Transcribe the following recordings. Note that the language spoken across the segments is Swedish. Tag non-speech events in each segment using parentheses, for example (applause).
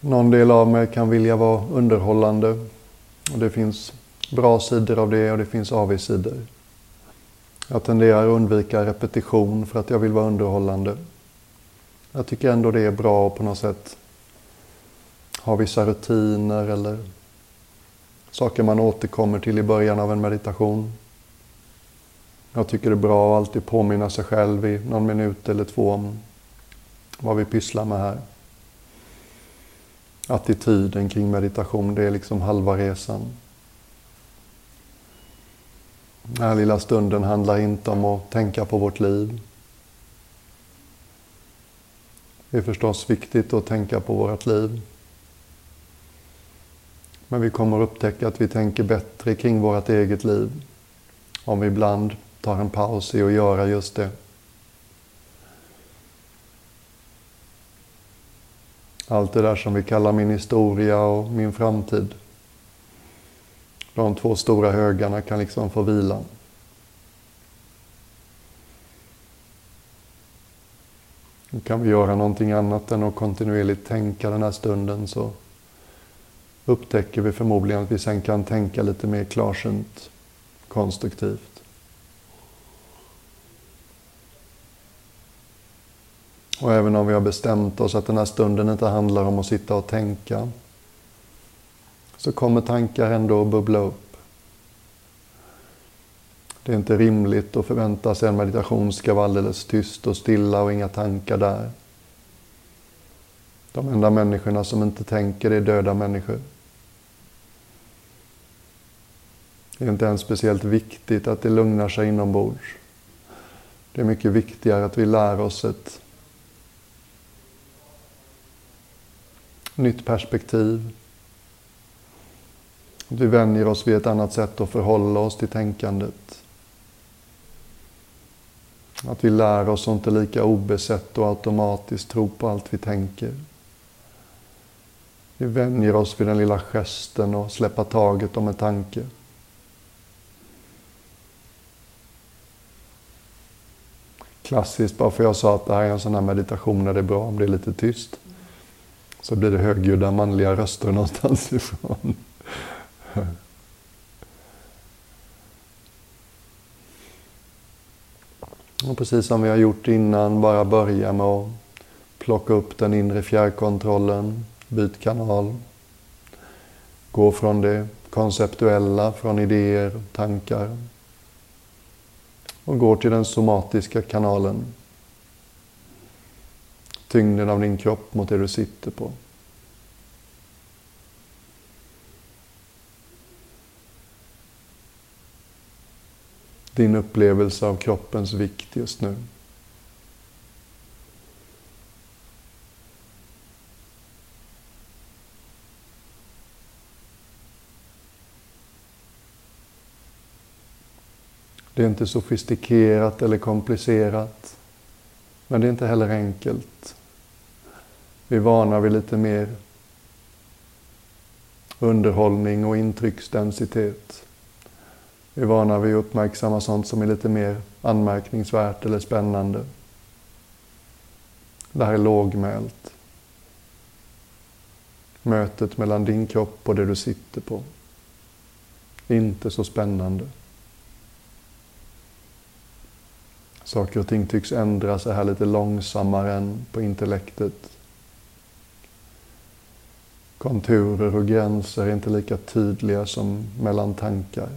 Någon del av mig kan vilja vara underhållande. Och det finns bra sidor av det och det finns avigsidor. Jag tenderar att undvika repetition för att jag vill vara underhållande. Jag tycker ändå det är bra att på något sätt ha vissa rutiner eller saker man återkommer till i början av en meditation. Jag tycker det är bra att alltid påminna sig själv i någon minut eller två om vad vi pysslar med här. Attityden kring meditation, det är liksom halva resan. Den här lilla stunden handlar inte om att tänka på vårt liv. Det är förstås viktigt att tänka på vårt liv. Men vi kommer upptäcka att vi tänker bättre kring vårt eget liv om vi ibland tar en paus i att göra just det. Allt det där som vi kallar min historia och min framtid. De två stora högarna kan liksom få vila. kan vi göra någonting annat än att kontinuerligt tänka den här stunden så upptäcker vi förmodligen att vi sen kan tänka lite mer klarsynt, konstruktivt. Och även om vi har bestämt oss att den här stunden inte handlar om att sitta och tänka så kommer tankar ändå att bubbla upp. Det är inte rimligt att förvänta sig en meditation ska vara alldeles tyst och stilla och inga tankar där. De enda människorna som inte tänker är döda människor. Det är inte ens speciellt viktigt att det lugnar sig inombords. Det är mycket viktigare att vi lär oss ett nytt perspektiv. Att vi vänjer oss vid ett annat sätt att förhålla oss till tänkandet. Att vi lär oss att inte lika obesett och automatiskt tro på allt vi tänker. Vi vänjer oss vid den lilla gesten och släppa taget om en tanke. Klassiskt, bara för jag sa att det här är en sån här meditation där det är bra om det är lite tyst. Så blir det högljudda manliga röster någonstans (laughs) ifrån. Och precis som vi har gjort innan, bara börja med att plocka upp den inre fjärrkontrollen, byt kanal. Gå från det konceptuella, från idéer, tankar. Och gå till den somatiska kanalen. Tyngden av din kropp mot det du sitter på. din upplevelse av kroppens vikt just nu. Det är inte sofistikerat eller komplicerat. Men det är inte heller enkelt. Vi är vana vid lite mer underhållning och intrycksdensitet. Vi är vana vid att uppmärksamma sånt som är lite mer anmärkningsvärt eller spännande. Det här är lågmält. Mötet mellan din kropp och det du sitter på. Inte så spännande. Saker och ting tycks ändra sig här lite långsammare än på intellektet. Konturer och gränser är inte lika tydliga som mellan tankar.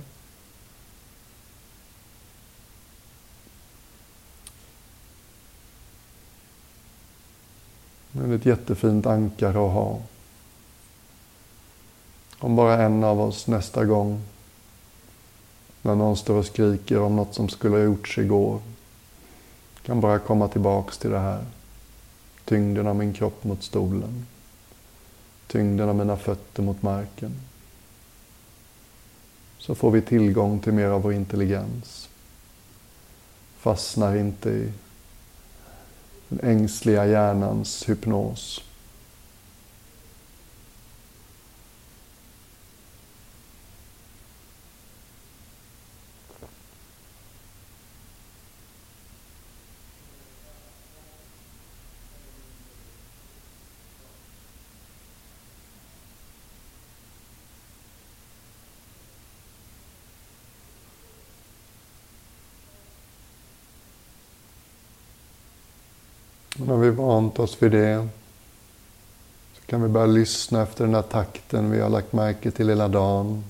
Men ett jättefint ankare att ha. Om bara en av oss nästa gång, när någon står och skriker om något som skulle ha gjorts igår, kan bara komma tillbaks till det här. Tyngden av min kropp mot stolen. Tyngden av mina fötter mot marken. Så får vi tillgång till mer av vår intelligens. Fastnar inte i den ängsliga hjärnans hypnos. När oss vid det så kan vi börja lyssna efter den här takten vi har lagt märke till hela dagen.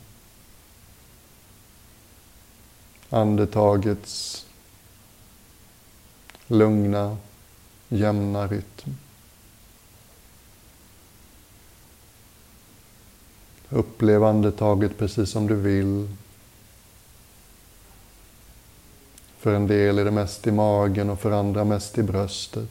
Andetagets lugna, jämna rytm. Upplev andetaget precis som du vill. För en del är det mest i magen och för andra mest i bröstet.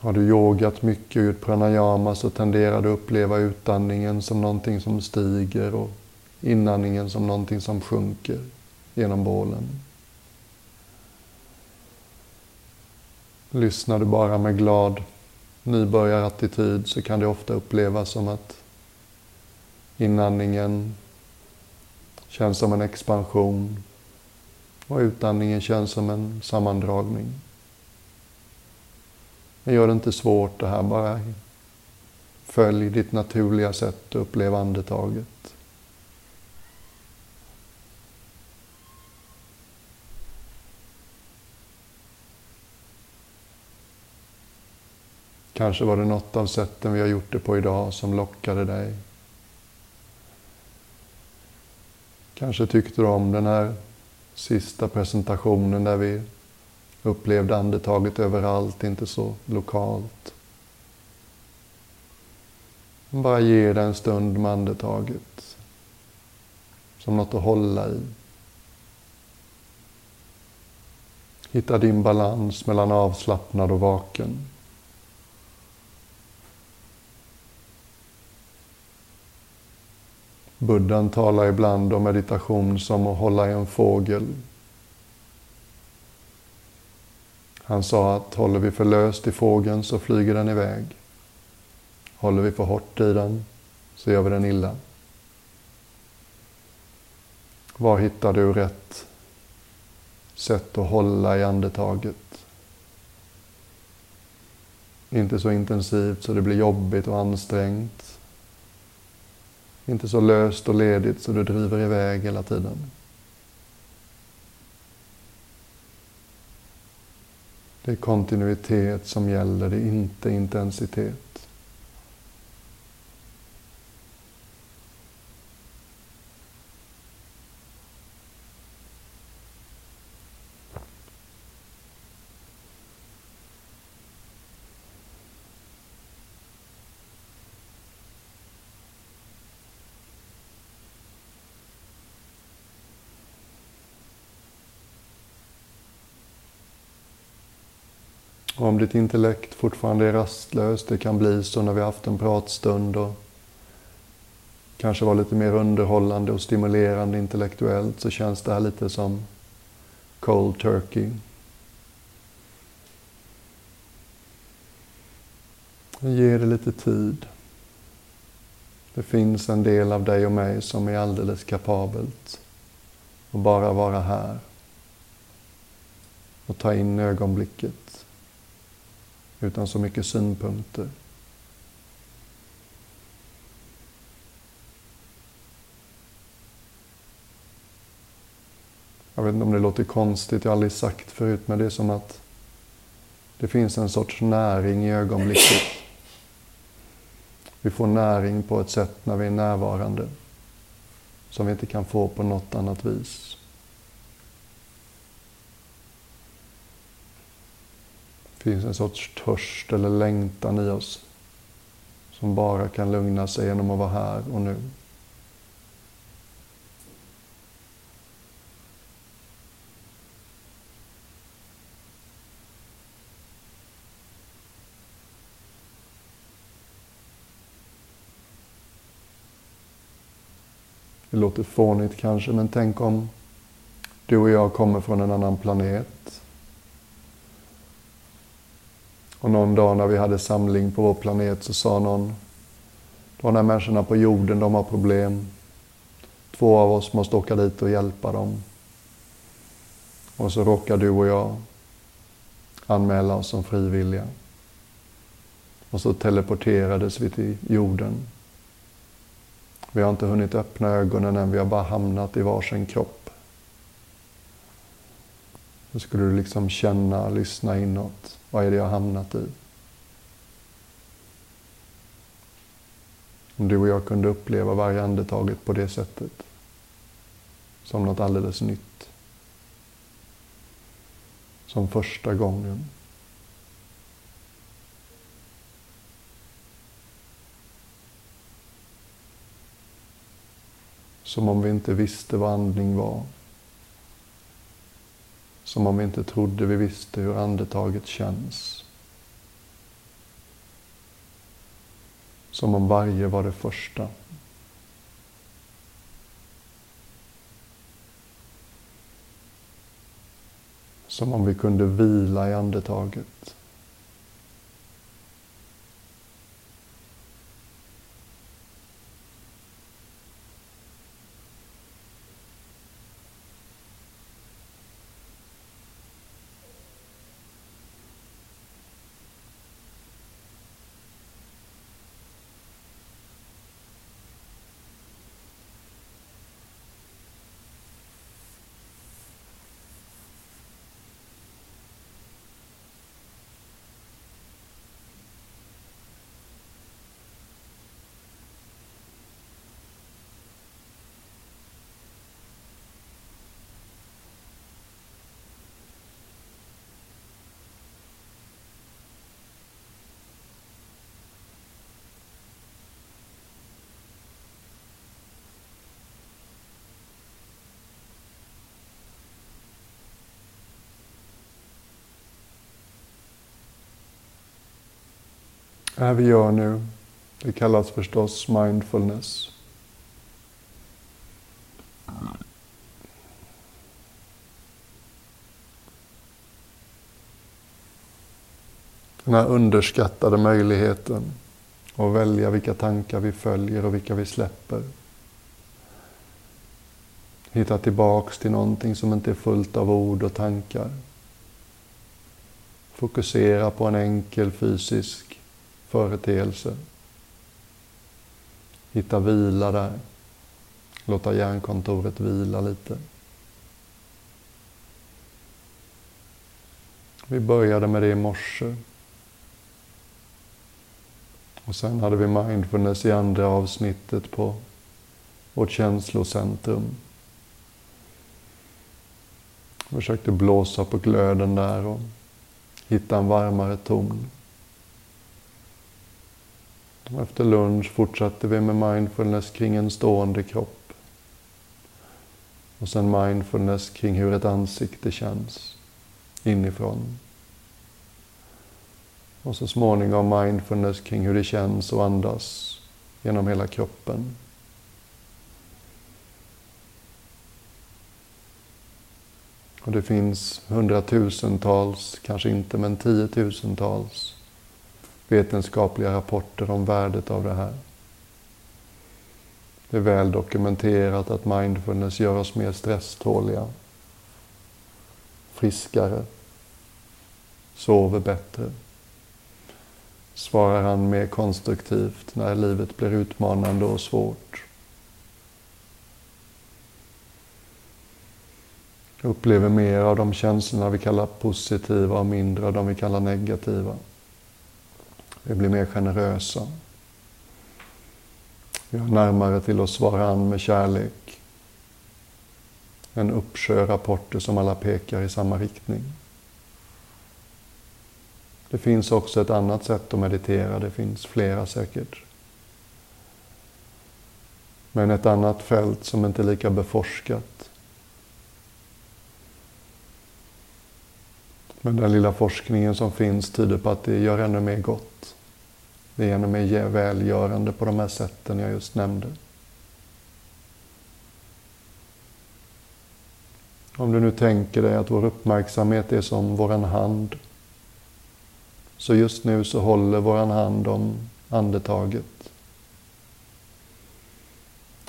Har du yogat mycket och gjort pranayama så tenderar du att uppleva utandningen som någonting som stiger och inandningen som någonting som sjunker genom bålen. Lyssnar du bara med glad nybörjarattityd så kan det ofta upplevas som att inandningen känns som en expansion och utandningen känns som en sammandragning. Gör det inte svårt det här, bara följ ditt naturliga sätt att uppleva andetaget. Kanske var det något av sätten vi har gjort det på idag som lockade dig. Kanske tyckte du om den här sista presentationen där vi upplevde andetaget överallt, inte så lokalt. Bara ge det en stund med andetaget. Som något att hålla i. Hitta din balans mellan avslappnad och vaken. Buddhan talar ibland om meditation som att hålla i en fågel. Han sa att håller vi för löst i fågeln så flyger den iväg. Håller vi för hårt i den så gör vi den illa. Var hittar du rätt sätt att hålla i andetaget? Inte så intensivt så det blir jobbigt och ansträngt. Inte så löst och ledigt så du driver iväg hela tiden. Det är kontinuitet som gäller, det är inte intensitet. Om ditt intellekt fortfarande är rastlöst, det kan bli så när vi haft en pratstund och kanske var lite mer underhållande och stimulerande intellektuellt, så känns det här lite som cold turkey. Ge det lite tid. Det finns en del av dig och mig som är alldeles kapabelt att bara vara här och ta in ögonblicket utan så mycket synpunkter. Jag vet inte om det låter konstigt, jag har aldrig sagt förut, men det är som att det finns en sorts näring i ögonblicket. Vi får näring på ett sätt när vi är närvarande som vi inte kan få på något annat vis. Finns en sorts törst eller längtan i oss som bara kan lugna sig genom att vara här och nu. Det låter fånigt kanske, men tänk om du och jag kommer från en annan planet och någon dag när vi hade samling på vår planet så sa någon, de här människorna på jorden, de har problem. Två av oss måste åka dit och hjälpa dem. Och så råkar du och jag anmäla oss som frivilliga. Och så teleporterades vi till jorden. Vi har inte hunnit öppna ögonen än, vi har bara hamnat i varsin kropp. Då skulle du liksom känna, lyssna inåt. Vad är det jag har hamnat i? Om du och jag kunde uppleva varje andetaget på det sättet. Som något alldeles nytt. Som första gången. Som om vi inte visste vad andning var. Som om vi inte trodde vi visste hur andetaget känns. Som om varje var det första. Som om vi kunde vila i andetaget. Det här vi gör nu, det kallas förstås mindfulness. Den här underskattade möjligheten att välja vilka tankar vi följer och vilka vi släpper. Hitta tillbaks till någonting som inte är fullt av ord och tankar. Fokusera på en enkel fysisk företeelse. Hitta vila där. Låta hjärnkontoret vila lite. Vi började med det i morse. Och sen hade vi mindfulness i andra avsnittet på vårt känslocentrum. Försökte blåsa på glöden där och hitta en varmare ton. Efter lunch fortsatte vi med mindfulness kring en stående kropp. Och sen mindfulness kring hur ett ansikte känns inifrån. Och så småningom mindfulness kring hur det känns att andas genom hela kroppen. Och det finns hundratusentals, kanske inte, men tiotusentals vetenskapliga rapporter om värdet av det här. Det är väl dokumenterat att mindfulness gör oss mer stresståliga, friskare, sover bättre, svarar han mer konstruktivt när livet blir utmanande och svårt. Upplever mer av de känslorna vi kallar positiva och mindre av de vi kallar negativa. Vi blir mer generösa. Vi har närmare till att svara an med kärlek. En uppsjö rapporter som alla pekar i samma riktning. Det finns också ett annat sätt att meditera, det finns flera säkert. Men ett annat fält som inte är lika beforskat. Men den lilla forskningen som finns tyder på att det gör ännu mer gott. Det är ännu mer välgörande på de här sätten jag just nämnde. Om du nu tänker dig att vår uppmärksamhet är som våran hand. Så just nu så håller våran hand om andetaget.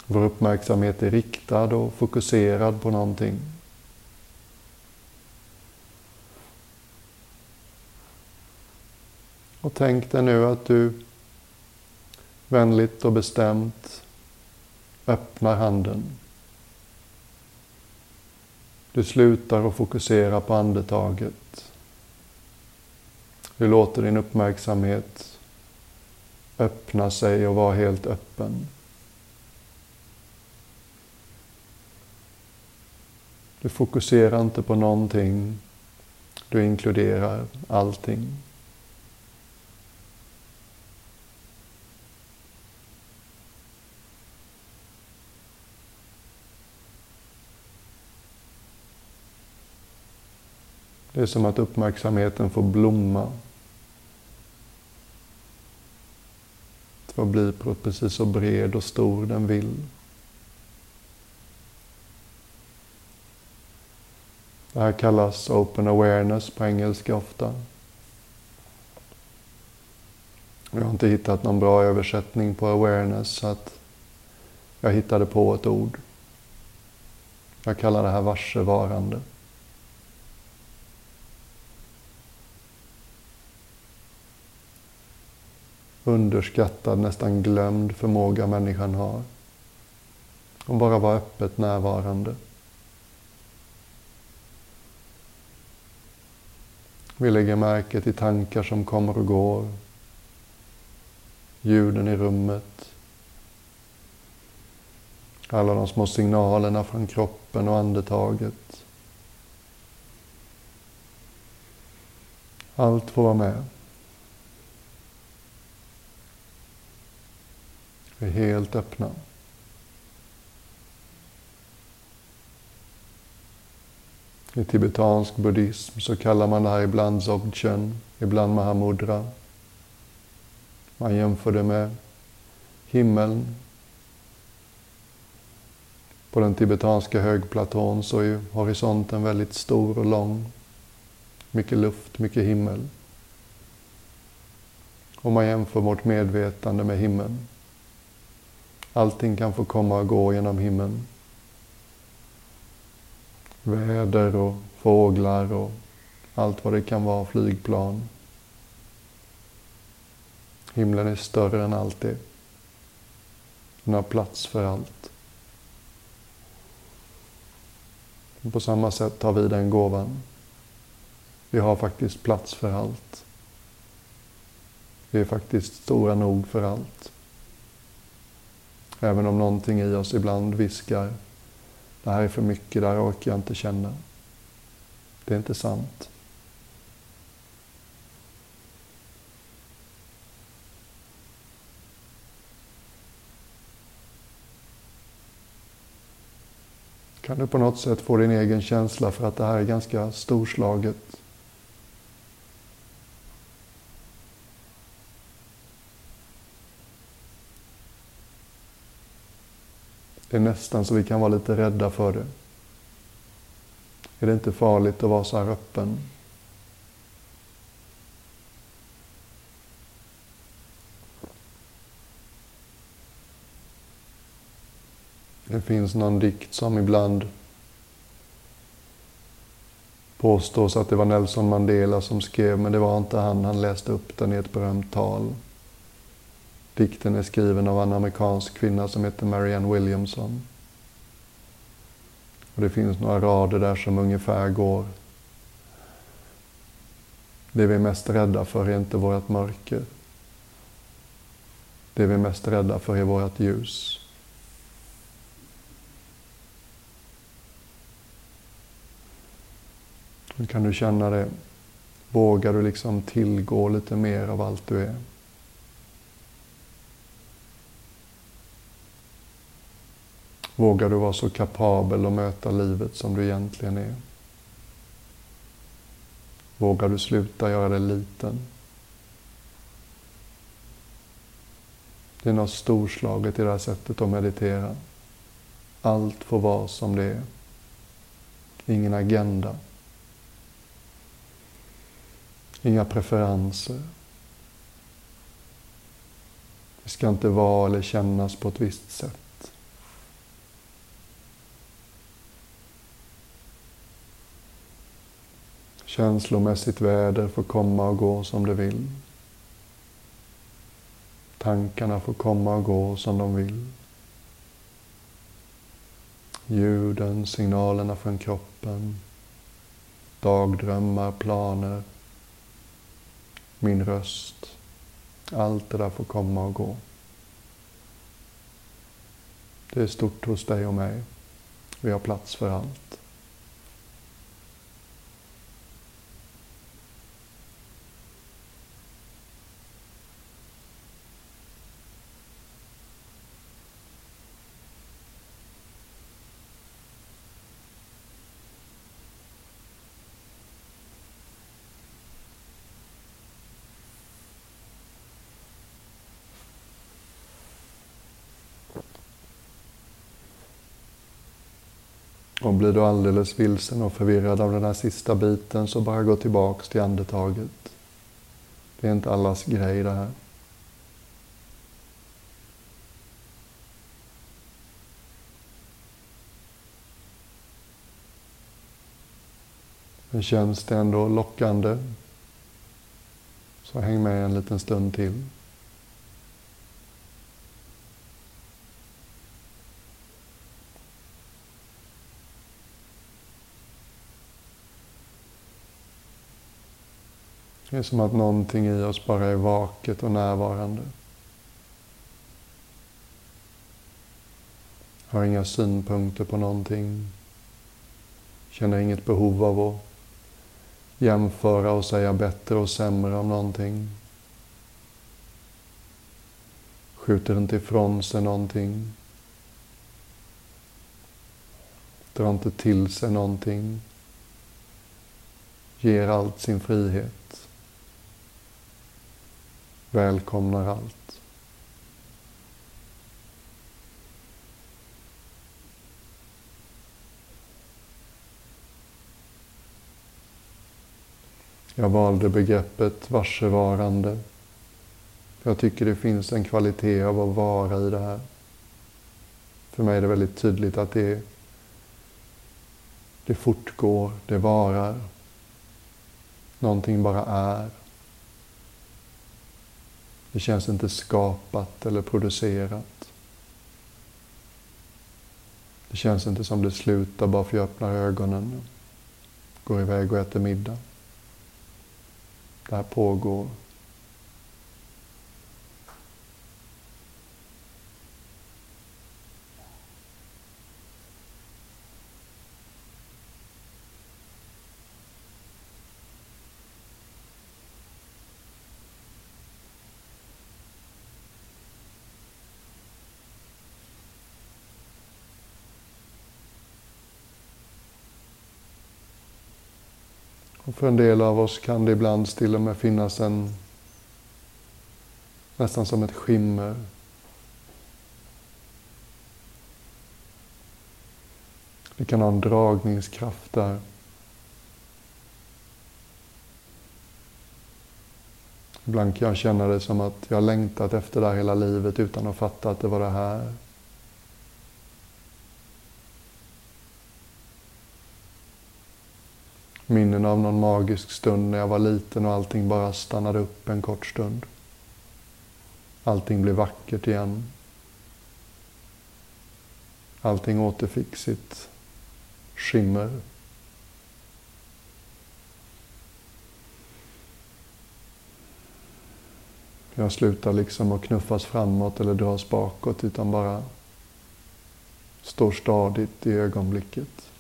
Vår uppmärksamhet är riktad och fokuserad på någonting. Och tänk dig nu att du vänligt och bestämt öppnar handen. Du slutar att fokusera på andetaget. Du låter din uppmärksamhet öppna sig och vara helt öppen. Du fokuserar inte på någonting. Du inkluderar allting. Det är som att uppmärksamheten får blomma. Får bli precis så bred och stor den vill. Det här kallas open awareness på engelska ofta. Jag har inte hittat någon bra översättning på awareness så att jag hittade på ett ord. Jag kallar det här varsevarande. Underskattad, nästan glömd förmåga människan har. Om bara vara öppet närvarande. Vi lägger märke till tankar som kommer och går. Ljuden i rummet. Alla de små signalerna från kroppen och andetaget. Allt får vara med. Är helt öppna. I tibetansk buddhism så kallar man det här ibland Dzogchen, ibland Mahamudra. Man jämför det med himmeln. På den tibetanska högplatån så är horisonten väldigt stor och lång. Mycket luft, mycket himmel. Och man jämför vårt medvetande med himlen. Allting kan få komma och gå genom himlen. Väder och fåglar och allt vad det kan vara, flygplan. Himlen är större än allt det. Den har plats för allt. Och på samma sätt tar vi den gåvan. Vi har faktiskt plats för allt. Vi är faktiskt stora nog för allt. Även om någonting i oss ibland viskar, det här är för mycket, det här orkar jag inte känna. Det är inte sant. Kan du på något sätt få din egen känsla för att det här är ganska storslaget? Det är nästan så vi kan vara lite rädda för det. Är det inte farligt att vara så här öppen? Det finns någon dikt som ibland påstås att det var Nelson Mandela som skrev, men det var inte han. Han läste upp den i ett berömt tal. Dikten är skriven av en amerikansk kvinna som heter Marianne Williamson. Och det finns några rader där som ungefär går. Det vi är mest rädda för är inte vårt mörker. Det vi är mest rädda för är vårt ljus. Hur kan du känna det? Vågar du liksom tillgå lite mer av allt du är? Vågar du vara så kapabel att möta livet som du egentligen är? Vågar du sluta göra dig liten? Det är något storslaget i det här sättet att meditera. Allt får vara som det är. Ingen agenda. Inga preferenser. Det ska inte vara eller kännas på ett visst sätt. Känslomässigt väder får komma och gå som det vill. Tankarna får komma och gå som de vill. ljuden, signalerna från kroppen, dagdrömmar, planer, min röst. Allt det där får komma och gå. Det är stort hos dig och mig. Vi har plats för allt. Och blir du alldeles vilsen och förvirrad av den här sista biten så bara gå tillbaks till andetaget. Det är inte allas grej det här. Men känns det ändå lockande så häng med en liten stund till. Det är som att någonting i oss bara är vaket och närvarande. Har inga synpunkter på någonting. Känner inget behov av att jämföra och säga bättre och sämre om någonting. Skjuter inte ifrån sig någonting. Drar inte till sig någonting. Ger allt sin frihet välkomnar allt. Jag valde begreppet varsevarande. Jag tycker det finns en kvalitet av att vara i det här. För mig är det väldigt tydligt att det, det fortgår, det varar. Någonting bara är. Det känns inte skapat eller producerat. Det känns inte som det slutar bara för att jag öppnar ögonen går iväg och äter middag. Det här pågår. Och för en del av oss kan det ibland till och med finnas en nästan som ett skimmer. Det kan ha en dragningskraft där. Ibland kan jag känna det som att jag längtat efter det här hela livet utan att fatta att det var det här. Minnen av någon magisk stund när jag var liten och allting bara stannade upp en kort stund. Allting blev vackert igen. Allting återfick sitt skimmer. Jag slutar liksom att knuffas framåt eller dras bakåt utan bara står stadigt i ögonblicket.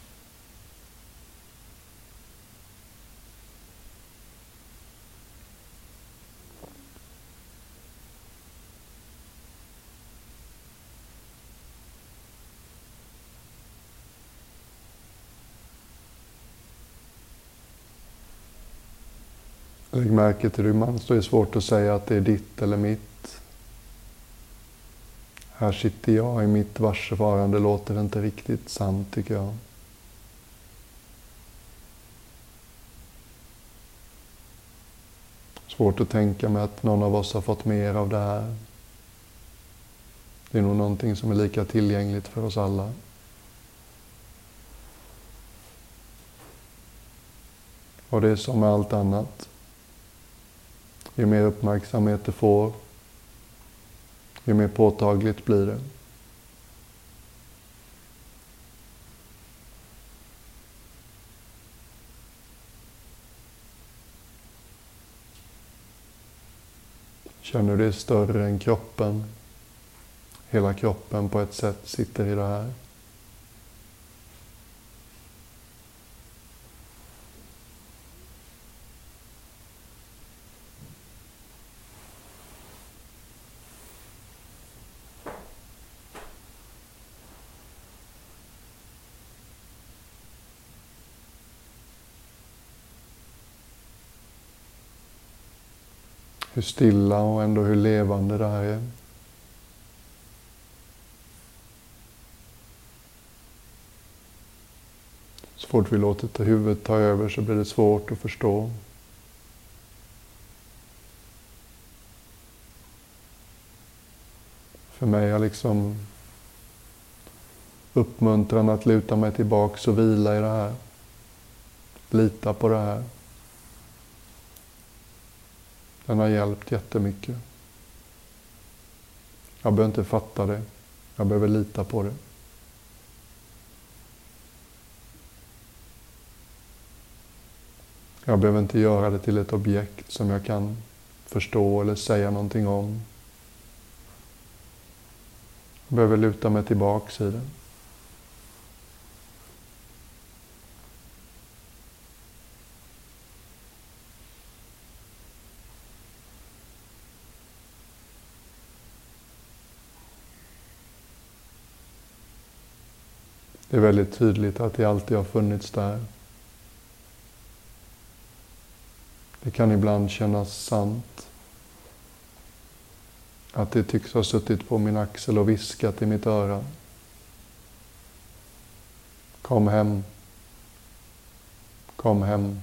Lägg märke till rymman, man så är svårt att säga att det är ditt eller mitt. Här sitter jag i mitt varsevarande, låter inte riktigt sant tycker jag. Svårt att tänka mig att någon av oss har fått mer av det här. Det är nog någonting som är lika tillgängligt för oss alla. Och det är som med allt annat ju mer uppmärksamhet du får, ju mer påtagligt blir det. Känner du dig större än kroppen? Hela kroppen på ett sätt sitter i det här. Hur stilla och ändå hur levande det här är. Så fort vi låter huvudet ta över så blir det svårt att förstå. För mig är liksom uppmuntran att luta mig tillbaks och vila i det här. Lita på det här. Den har hjälpt jättemycket. Jag behöver inte fatta det. Jag behöver lita på det. Jag behöver inte göra det till ett objekt som jag kan förstå eller säga någonting om. Jag behöver luta mig tillbaks i det. Det är väldigt tydligt att det alltid har funnits där. Det kan ibland kännas sant. Att det tycks ha suttit på min axel och viskat i mitt öra. Kom hem. Kom hem.